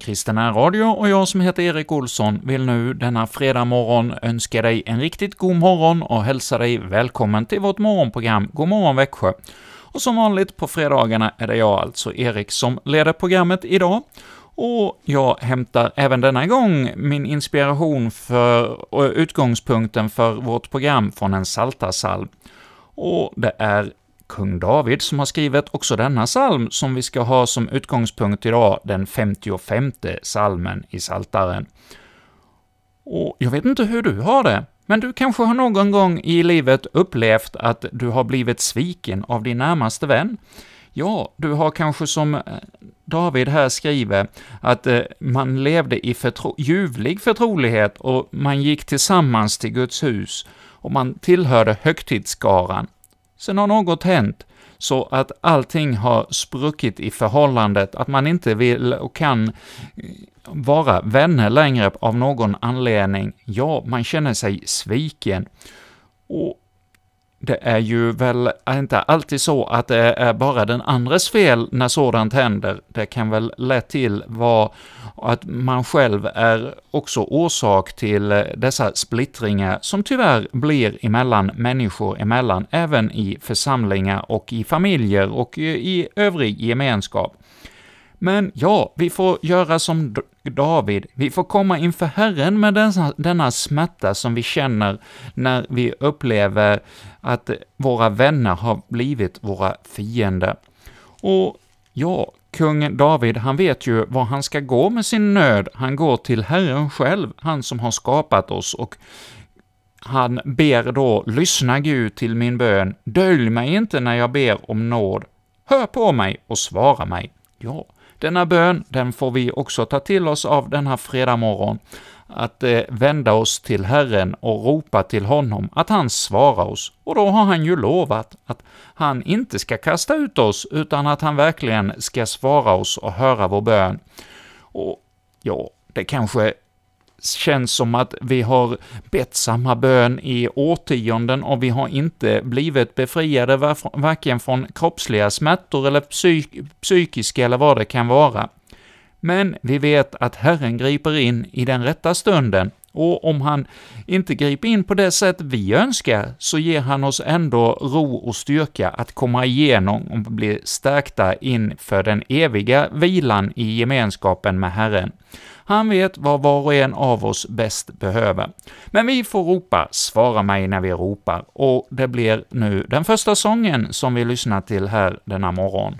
Kristen Radio och jag som heter Erik Olsson vill nu denna fredag morgon önska dig en riktigt god morgon och hälsa dig välkommen till vårt morgonprogram God morgon Växjö. Och som vanligt på fredagarna är det jag, alltså Erik, som leder programmet idag. Och jag hämtar även denna gång min inspiration för, och utgångspunkten för vårt program från en saltasalm. Och det är kung David som har skrivit också denna psalm, som vi ska ha som utgångspunkt idag, den 55 salmen i Saltaren. Och jag vet inte hur du har det, men du kanske har någon gång i livet upplevt att du har blivit sviken av din närmaste vän? Ja, du har kanske som eh, David här skriver, att eh, man levde i förtro ljuvlig förtrolighet och man gick tillsammans till Guds hus och man tillhörde högtidsskaran. Sen har något hänt, så att allting har spruckit i förhållandet, att man inte vill och kan eh, vara vänner längre av någon anledning. Ja, man känner sig sviken. Och det är ju väl inte alltid så att det är bara den andres fel när sådant händer. Det kan väl lätt till vara att man själv är också orsak till eh, dessa splittringar som tyvärr blir emellan människor emellan, även i församlingar och i familjer och i övrig gemenskap. Men ja, vi får göra som David, vi får komma inför Herren med denna, denna smärta som vi känner när vi upplever att våra vänner har blivit våra fiender. Och ja, kung David, han vet ju var han ska gå med sin nöd. Han går till Herren själv, han som har skapat oss, och han ber då, lyssna Gud till min bön, dölj mig inte när jag ber om nåd, hör på mig och svara mig. Ja, denna bön, den får vi också ta till oss av denna fredag morgon, att eh, vända oss till Herren och ropa till honom att han svarar oss. Och då har han ju lovat att han inte ska kasta ut oss, utan att han verkligen ska svara oss och höra vår bön. Och ja, det kanske känns som att vi har bett samma bön i årtionden och vi har inte blivit befriade varken från kroppsliga smärtor eller psyk psykiska eller vad det kan vara. Men vi vet att Herren griper in i den rätta stunden, och om han inte griper in på det sätt vi önskar, så ger han oss ändå ro och styrka att komma igenom och bli stärkta inför den eviga vilan i gemenskapen med Herren. Han vet vad var och en av oss bäst behöver. Men vi får ropa ”Svara mig när vi ropar” och det blir nu den första sången som vi lyssnar till här denna morgon.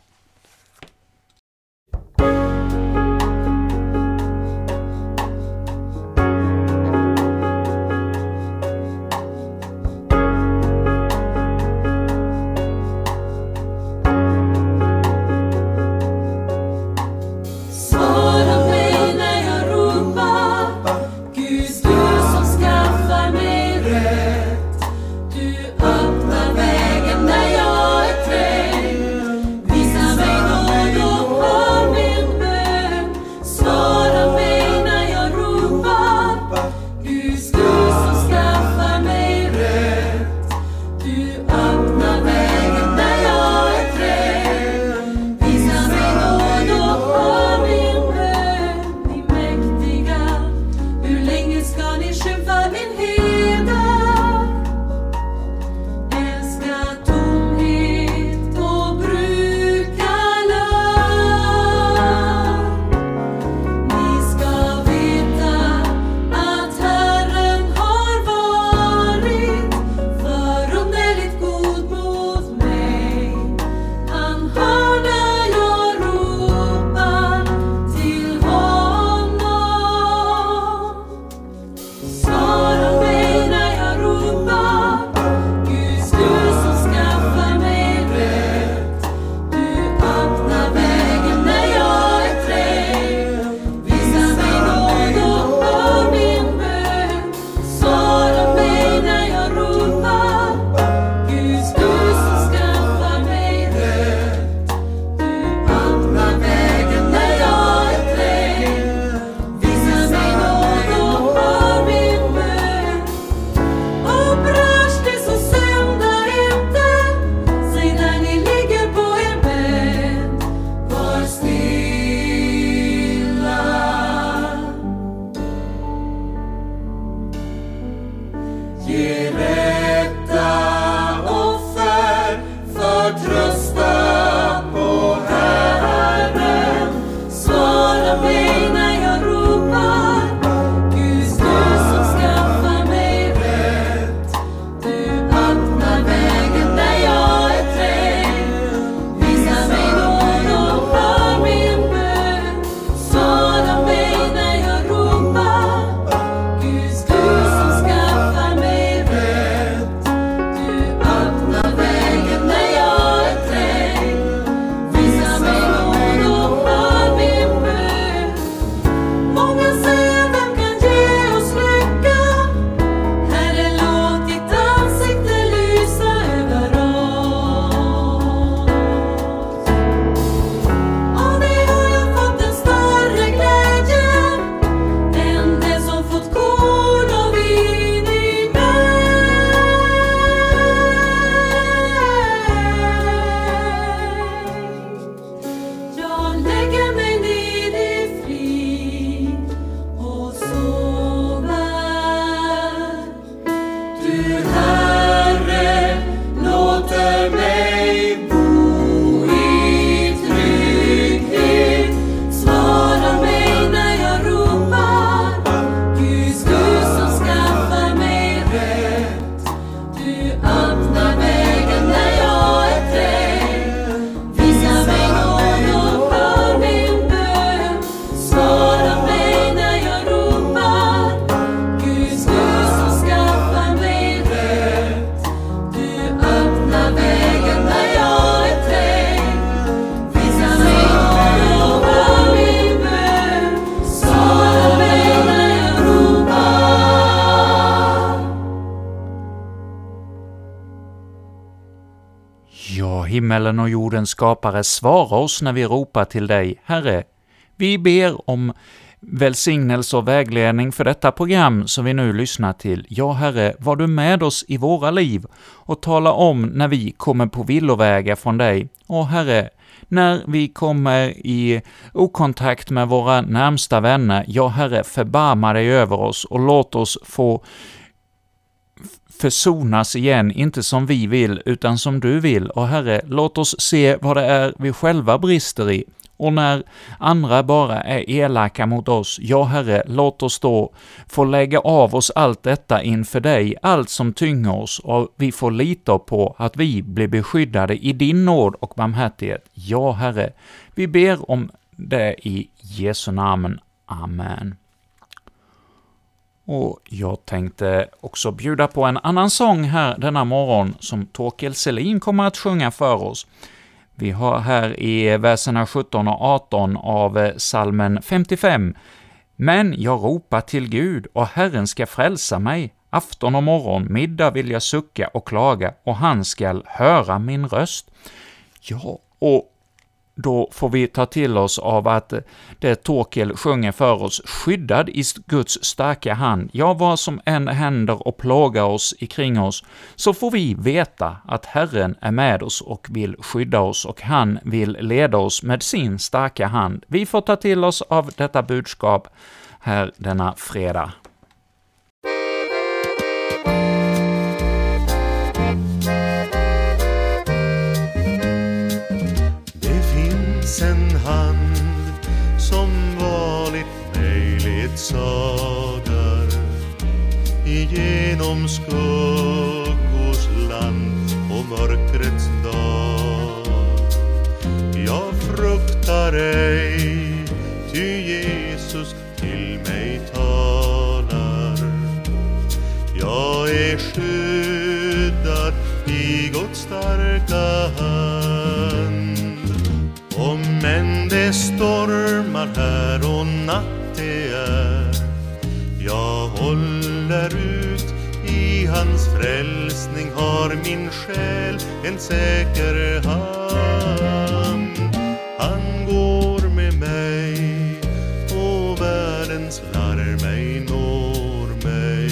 Och jordens skapare, svara oss när vi ropar till dig, Herre. Vi ber om välsignelse och vägledning för detta program som vi nu lyssnar till. Ja, Herre, var du med oss i våra liv och tala om när vi kommer på villovägar från dig. Och Herre, när vi kommer i okontakt med våra närmsta vänner, ja, Herre, förbarma dig över oss och låt oss få försonas igen, inte som vi vill, utan som du vill. Och Herre, låt oss se vad det är vi själva brister i, och när andra bara är elaka mot oss, ja, Herre, låt oss då få lägga av oss allt detta inför dig, allt som tynger oss, och vi får lita på att vi blir beskyddade i din nåd och barmhärtighet. Ja, Herre, vi ber om det i Jesu namn. Amen. Och jag tänkte också bjuda på en annan sång här denna morgon som Torkel Selin kommer att sjunga för oss. Vi har här i verserna 17 och 18 av eh, salmen 55 ”Men jag ropar till Gud, och Herren ska frälsa mig. Afton och morgon, middag vill jag sucka och klaga, och han skall höra min röst.” Ja, och då får vi ta till oss av att eh, det Torkel sjunger för oss, skyddad i Guds starka hand. Ja, vad som än händer och plågar oss ikring oss, så får vi veta att Herren är med oss och vill skydda oss, och han vill leda oss med sin starka hand. Vi får ta till oss av detta budskap här denna fredag. Ledsagar igenom skuggors land och mörkrets dag. Jag fruktar ej, ty Jesus har min själ en säker hamn. Han går med mig och världens larm ej når mig.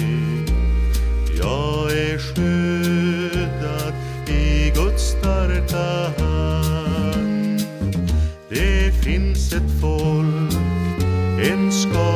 Jag är skyddad i Guds starka hand. Det finns ett folk en skara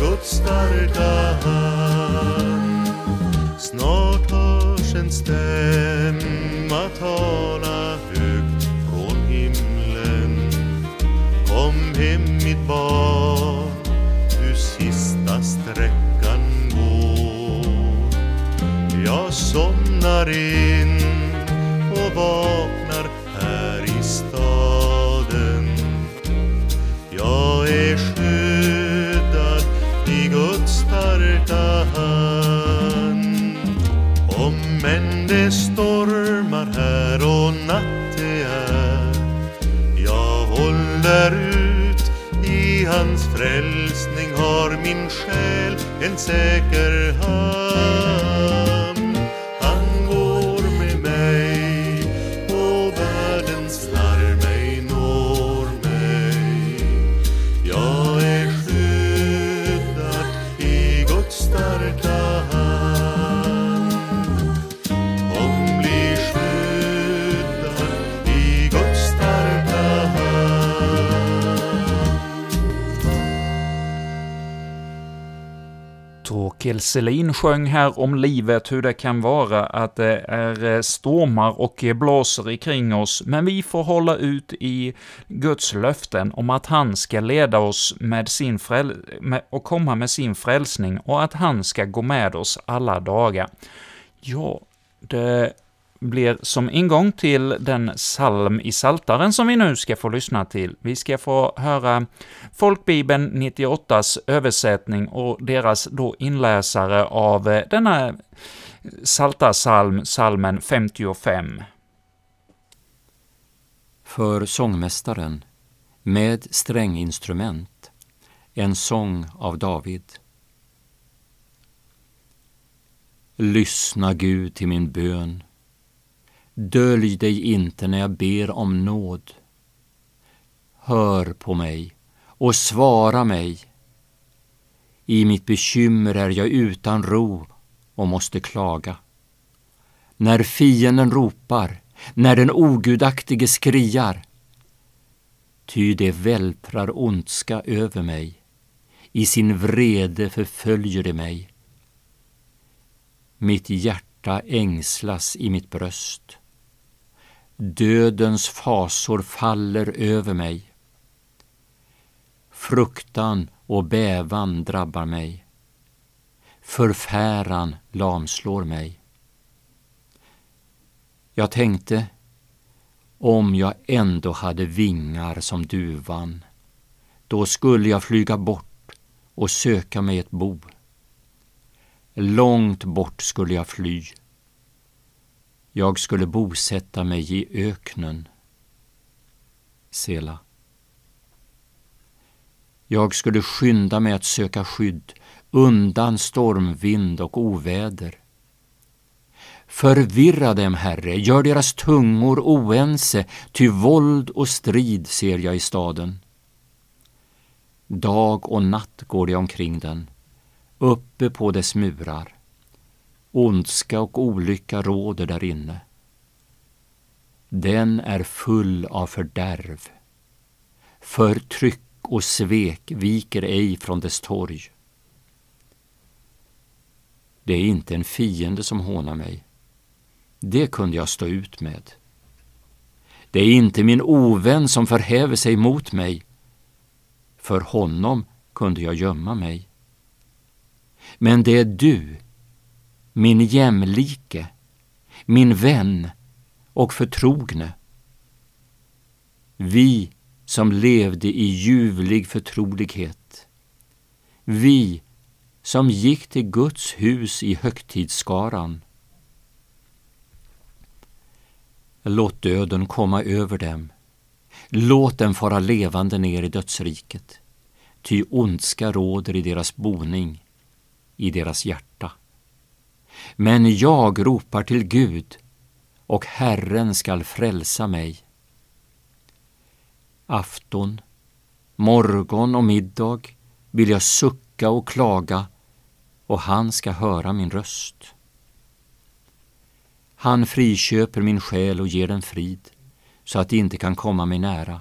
Guds starka hand Snart hörs en stämma tala högt från himlen. Kom hem mitt barn, du sista sträckan går. Jag somnar in och vaknar själ Selin sjöng här om livet, hur det kan vara att det är eh, stormar och blåser kring oss, men vi får hålla ut i Guds löften om att han ska leda oss med sin fräl med, och komma med sin frälsning och att han ska gå med oss alla dagar. Ja, det blir som ingång till den psalm i Saltaren som vi nu ska få lyssna till. Vi ska få höra Folkbibeln 98s översättning och deras då inläsare av eh, denna salta psalm, psalmen 55. För sångmästaren, med stränginstrument, en sång av David. Lyssna Gud till min bön Dölj dig inte när jag ber om nåd. Hör på mig och svara mig. I mitt bekymmer är jag utan ro och måste klaga. När fienden ropar, när den ogudaktige skriar, ty det vältrar ondska över mig, i sin vrede förföljer det mig. Mitt hjärta ängslas i mitt bröst. Dödens fasor faller över mig. Fruktan och bävan drabbar mig. Förfäran lamslår mig. Jag tänkte, om jag ändå hade vingar som duvan, då skulle jag flyga bort och söka mig ett bo. Långt bort skulle jag fly jag skulle bosätta mig i öknen. Sela. Jag skulle skynda mig att söka skydd undan stormvind och oväder. Förvirra dem, Herre, gör deras tungor oense, ty våld och strid ser jag i staden. Dag och natt går jag omkring den, uppe på dess murar. Ondska och olycka råder där inne. Den är full av fördärv. Förtryck och svek viker ej från dess torg. Det är inte en fiende som hånar mig. Det kunde jag stå ut med. Det är inte min ovän som förhäver sig mot mig. För honom kunde jag gömma mig. Men det är du, min jämlike, min vän och förtrogne. Vi som levde i ljuvlig förtrolighet. Vi som gick till Guds hus i högtidsskaran. Låt döden komma över dem. Låt dem fara levande ner i dödsriket. Ty ondska råder i deras boning, i deras hjärta. Men jag ropar till Gud och Herren skall frälsa mig. Afton, morgon och middag vill jag sucka och klaga och han ska höra min röst. Han friköper min själ och ger den frid så att de inte kan komma mig nära.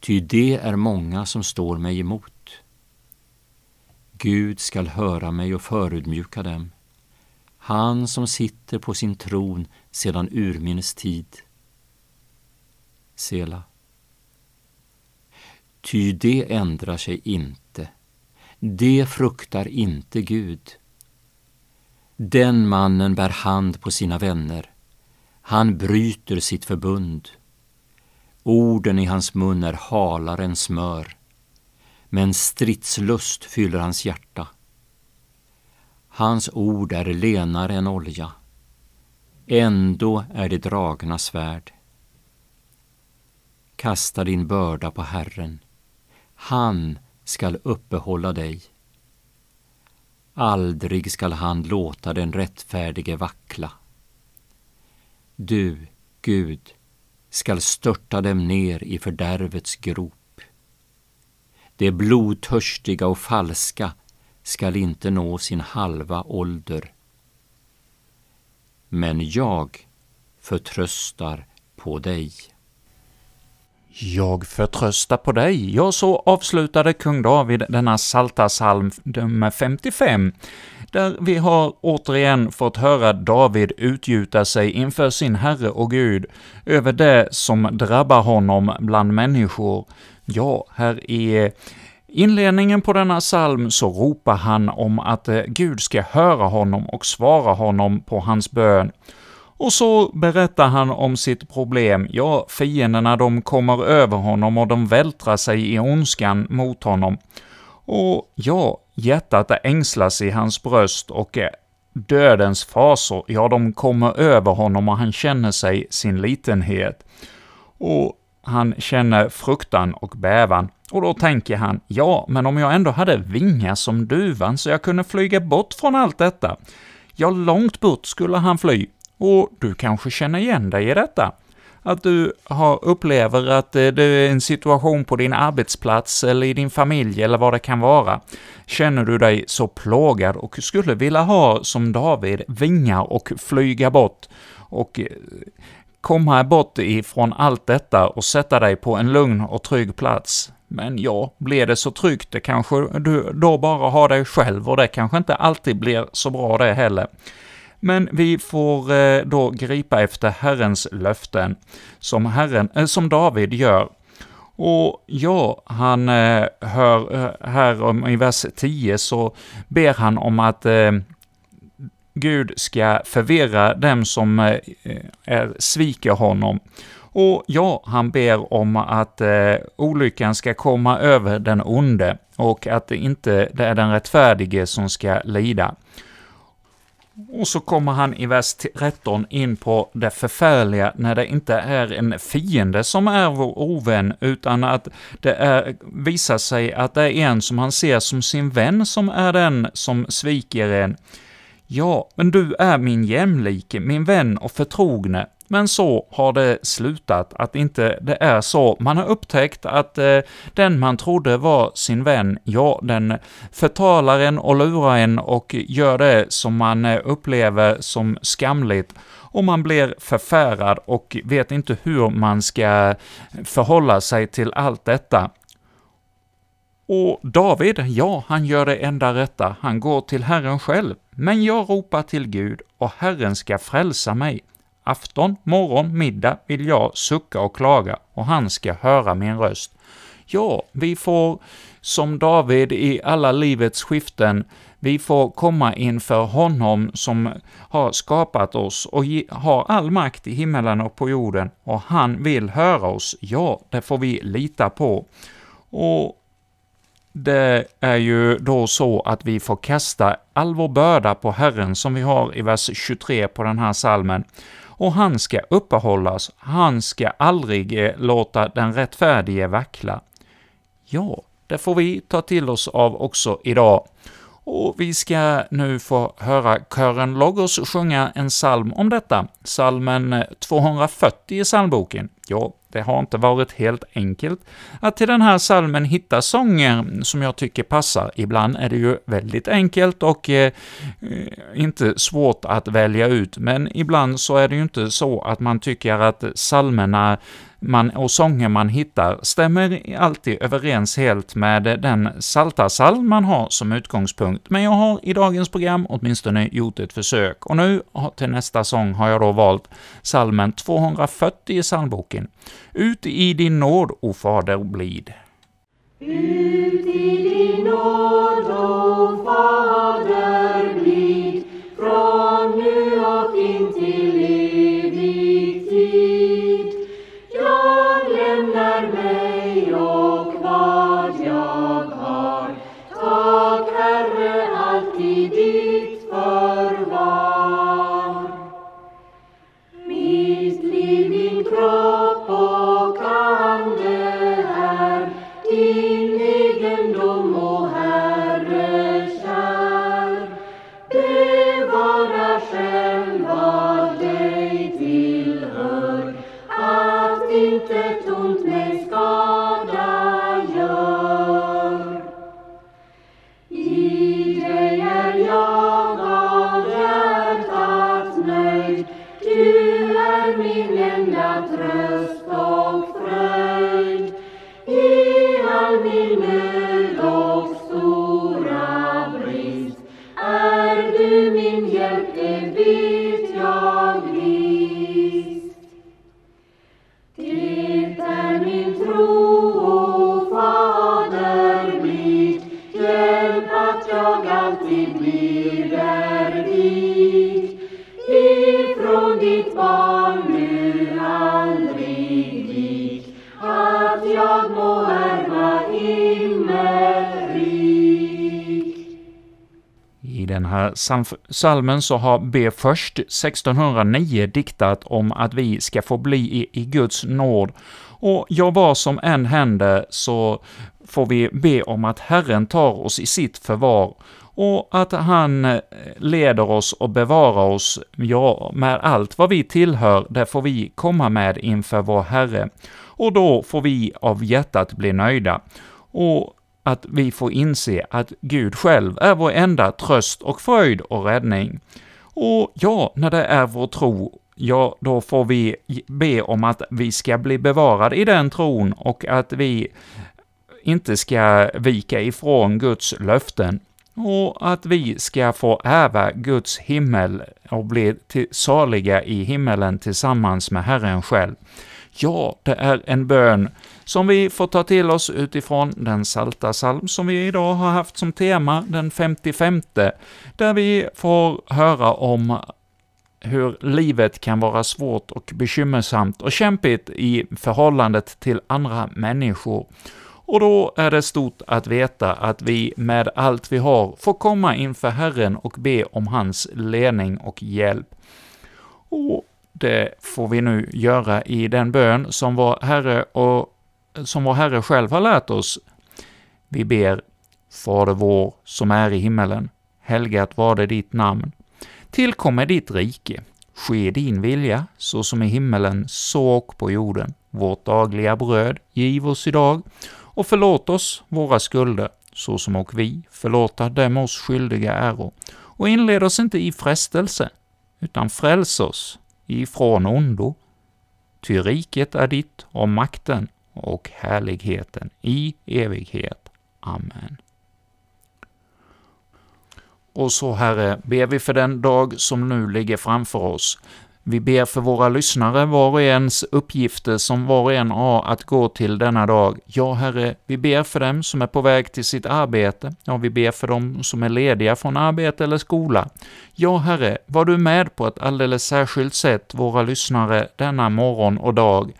Ty det är många som står mig emot. Gud skall höra mig och förödmjuka dem han som sitter på sin tron sedan urminnes tid. Sela. Ty det ändrar sig inte, det fruktar inte Gud. Den mannen bär hand på sina vänner, han bryter sitt förbund. Orden i hans mun är halare än smör, men stridslust fyller hans hjärta. Hans ord är lenare än olja. Ändå är det dragna svärd. Kasta din börda på Herren. Han skall uppehålla dig. Aldrig skall han låta den rättfärdige vackla. Du, Gud, skall störta dem ner i fördärvets grop. De blodtörstiga och falska skall inte nå sin halva ålder. Men jag förtröstar på dig. Jag förtröstar på dig. Ja, så avslutade kung David denna salta psalm nummer 55, där vi har återigen fått höra David utgjuta sig inför sin Herre och Gud över det som drabbar honom bland människor. Ja, här i inledningen på denna psalm så ropar han om att eh, Gud ska höra honom och svara honom på hans bön. Och så berättar han om sitt problem. Ja, fienderna de kommer över honom och de vältrar sig i ondskan mot honom. Och ja, hjärtat ängslas i hans bröst och eh, dödens fasor, ja, de kommer över honom och han känner sig sin litenhet. Och han känner fruktan och bävan. Och då tänker han, ja, men om jag ändå hade vingar som duvan så jag kunde flyga bort från allt detta. Ja, långt bort skulle han fly, och du kanske känner igen dig i detta? Att du har, upplever att eh, det är en situation på din arbetsplats eller i din familj eller vad det kan vara. Känner du dig så plågad och skulle vilja ha, som David, vingar och flyga bort och eh, komma bort ifrån allt detta och sätta dig på en lugn och trygg plats. Men ja, blir det så tryggt, det kanske du då bara har dig själv och det kanske inte alltid blir så bra det heller. Men vi får eh, då gripa efter Herrens löften, som, Herren, eh, som David gör. Och ja, han eh, hör här i vers 10 så ber han om att Gud ska förvirra dem som sviker honom. Och ja, han ber om att eh, olyckan ska komma över den onde och att det inte det är den rättfärdige som ska lida. Och så kommer han i vers 13 in på det förfärliga när det inte är en fiende som är vår ovän, utan att det är, visar sig att det är en som han ser som sin vän som är den som sviker en. Ja, men du är min jämlike, min vän och förtrogne, men så har det slutat, att inte det är så. Man har upptäckt att eh, den man trodde var sin vän, ja, den förtalar en och lurar en och gör det som man eh, upplever som skamligt och man blir förfärad och vet inte hur man ska förhålla sig till allt detta. Och David, ja, han gör det enda rätta, han går till Herren själv. Men jag ropar till Gud, och Herren ska frälsa mig. Afton, morgon, middag vill jag sucka och klaga, och han ska höra min röst. Ja, vi får, som David i alla livets skiften, vi får komma inför honom som har skapat oss och har all makt i himmelen och på jorden, och han vill höra oss. Ja, det får vi lita på. Och det är ju då så att vi får kasta all vår börda på Herren, som vi har i vers 23 på den här salmen och han ska uppehållas, han ska aldrig eh, låta den rättfärdige vackla. Ja, det får vi ta till oss av också idag. Och vi ska nu få höra kören Logos sjunga en psalm om detta, psalmen eh, 240 i psalmboken. Ja, det har inte varit helt enkelt att till den här salmen hitta sånger som jag tycker passar. Ibland är det ju väldigt enkelt och eh, eh inte svårt att välja ut, men ibland så är det ju inte så att man tycker att salmerna man, och sånger man hittar stämmer alltid överens helt med den saltarsalm man har som utgångspunkt, men jag har i dagens program åtminstone gjort ett försök, och nu till nästa sång har jag då valt salmen 240 i psalmboken. Ut i din nåd, o Fader blid. Ut i din nåd, här psalmen så har B först 1609 diktat om att vi ska få bli i, i Guds nåd, och ja, vad som än händer så får vi be om att Herren tar oss i sitt förvar, och att han eh, leder oss och bevarar oss, ja, med allt vad vi tillhör, det får vi komma med inför vår Herre, och då får vi av hjärtat bli nöjda. Och att vi får inse att Gud själv är vår enda tröst och fröjd och räddning. Och ja, när det är vår tro, ja, då får vi be om att vi ska bli bevarade i den tron och att vi inte ska vika ifrån Guds löften och att vi ska få ärva Guds himmel och bli till saliga i himmelen tillsammans med Herren själv. Ja, det är en bön som vi får ta till oss utifrån den salta psalm som vi idag har haft som tema, den 55, där vi får höra om hur livet kan vara svårt och bekymmersamt och kämpigt i förhållandet till andra människor. Och då är det stort att veta att vi med allt vi har får komma inför Herren och be om hans ledning och hjälp. Och det får vi nu göra i den bön som vår Herre och som vår Herre själv har lärt oss. Vi ber Fader vår som är i himmelen. Helgat var det ditt namn. Tillkommer ditt rike. Ske din vilja, så som i himmelen, så och på jorden. Vårt dagliga bröd giv oss idag, och förlåt oss våra skulder, så som och vi förlåta dem oss skyldiga äro. Och inled oss inte i frestelse, utan fräls oss ifrån ondo. Ty riket är ditt och makten och härligheten i evighet. Amen. Och så, Herre, ber vi för den dag som nu ligger framför oss. Vi ber för våra lyssnare, var och ens uppgifter som var och en har att gå till denna dag. Ja, Herre, vi ber för dem som är på väg till sitt arbete. Ja, vi ber för dem som är lediga från arbete eller skola. Ja, Herre, var du med på ett alldeles särskilt sätt våra lyssnare denna morgon och dag.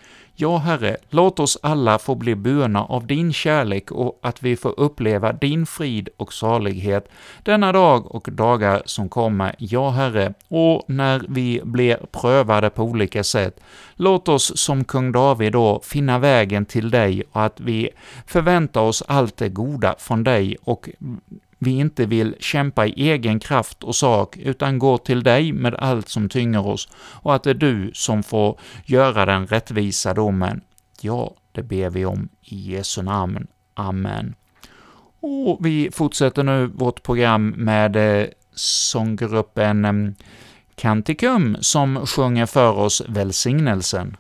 Ja, Herre, låt oss alla få bli burna av din kärlek och att vi får uppleva din frid och salighet denna dag och dagar som kommer. Ja, Herre, och när vi blir prövade på olika sätt, låt oss som kung David då finna vägen till dig och att vi förväntar oss allt det goda från dig och vi inte vill kämpa i egen kraft och sak, utan går till dig med allt som tynger oss, och att det är du som får göra den rättvisa domen. Ja, det ber vi om i Jesu namn. Amen. Och vi fortsätter nu vårt program med eh, sånggruppen eh, som sjunger för oss välsignelsen.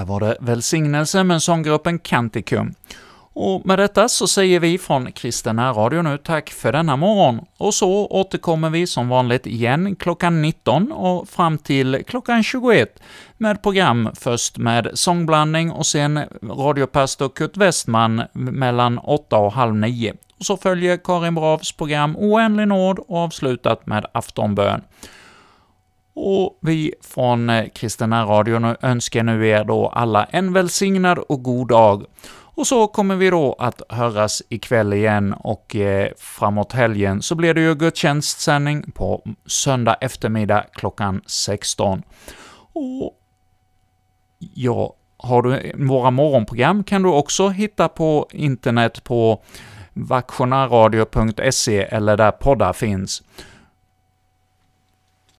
Här var det välsignelse med sånggruppen Canticum. Och med detta så säger vi från Kristen Radio nu tack för denna morgon, och så återkommer vi som vanligt igen klockan 19 och fram till klockan 21 med program först med sångblandning och sen radiopastor Kurt Westman mellan 8 och halv 9. Och så följer Karin Bravs program Oändlig nåd och avslutat med aftonbön. Och vi från eh, Kristina radion önskar nu er då alla en välsignad och god dag. Och så kommer vi då att höras ikväll igen och eh, framåt helgen så blir det ju gudstjänstsändning på söndag eftermiddag klockan 16. Och ja, har du våra morgonprogram kan du också hitta på internet på vaktionaradio.se eller där poddar finns.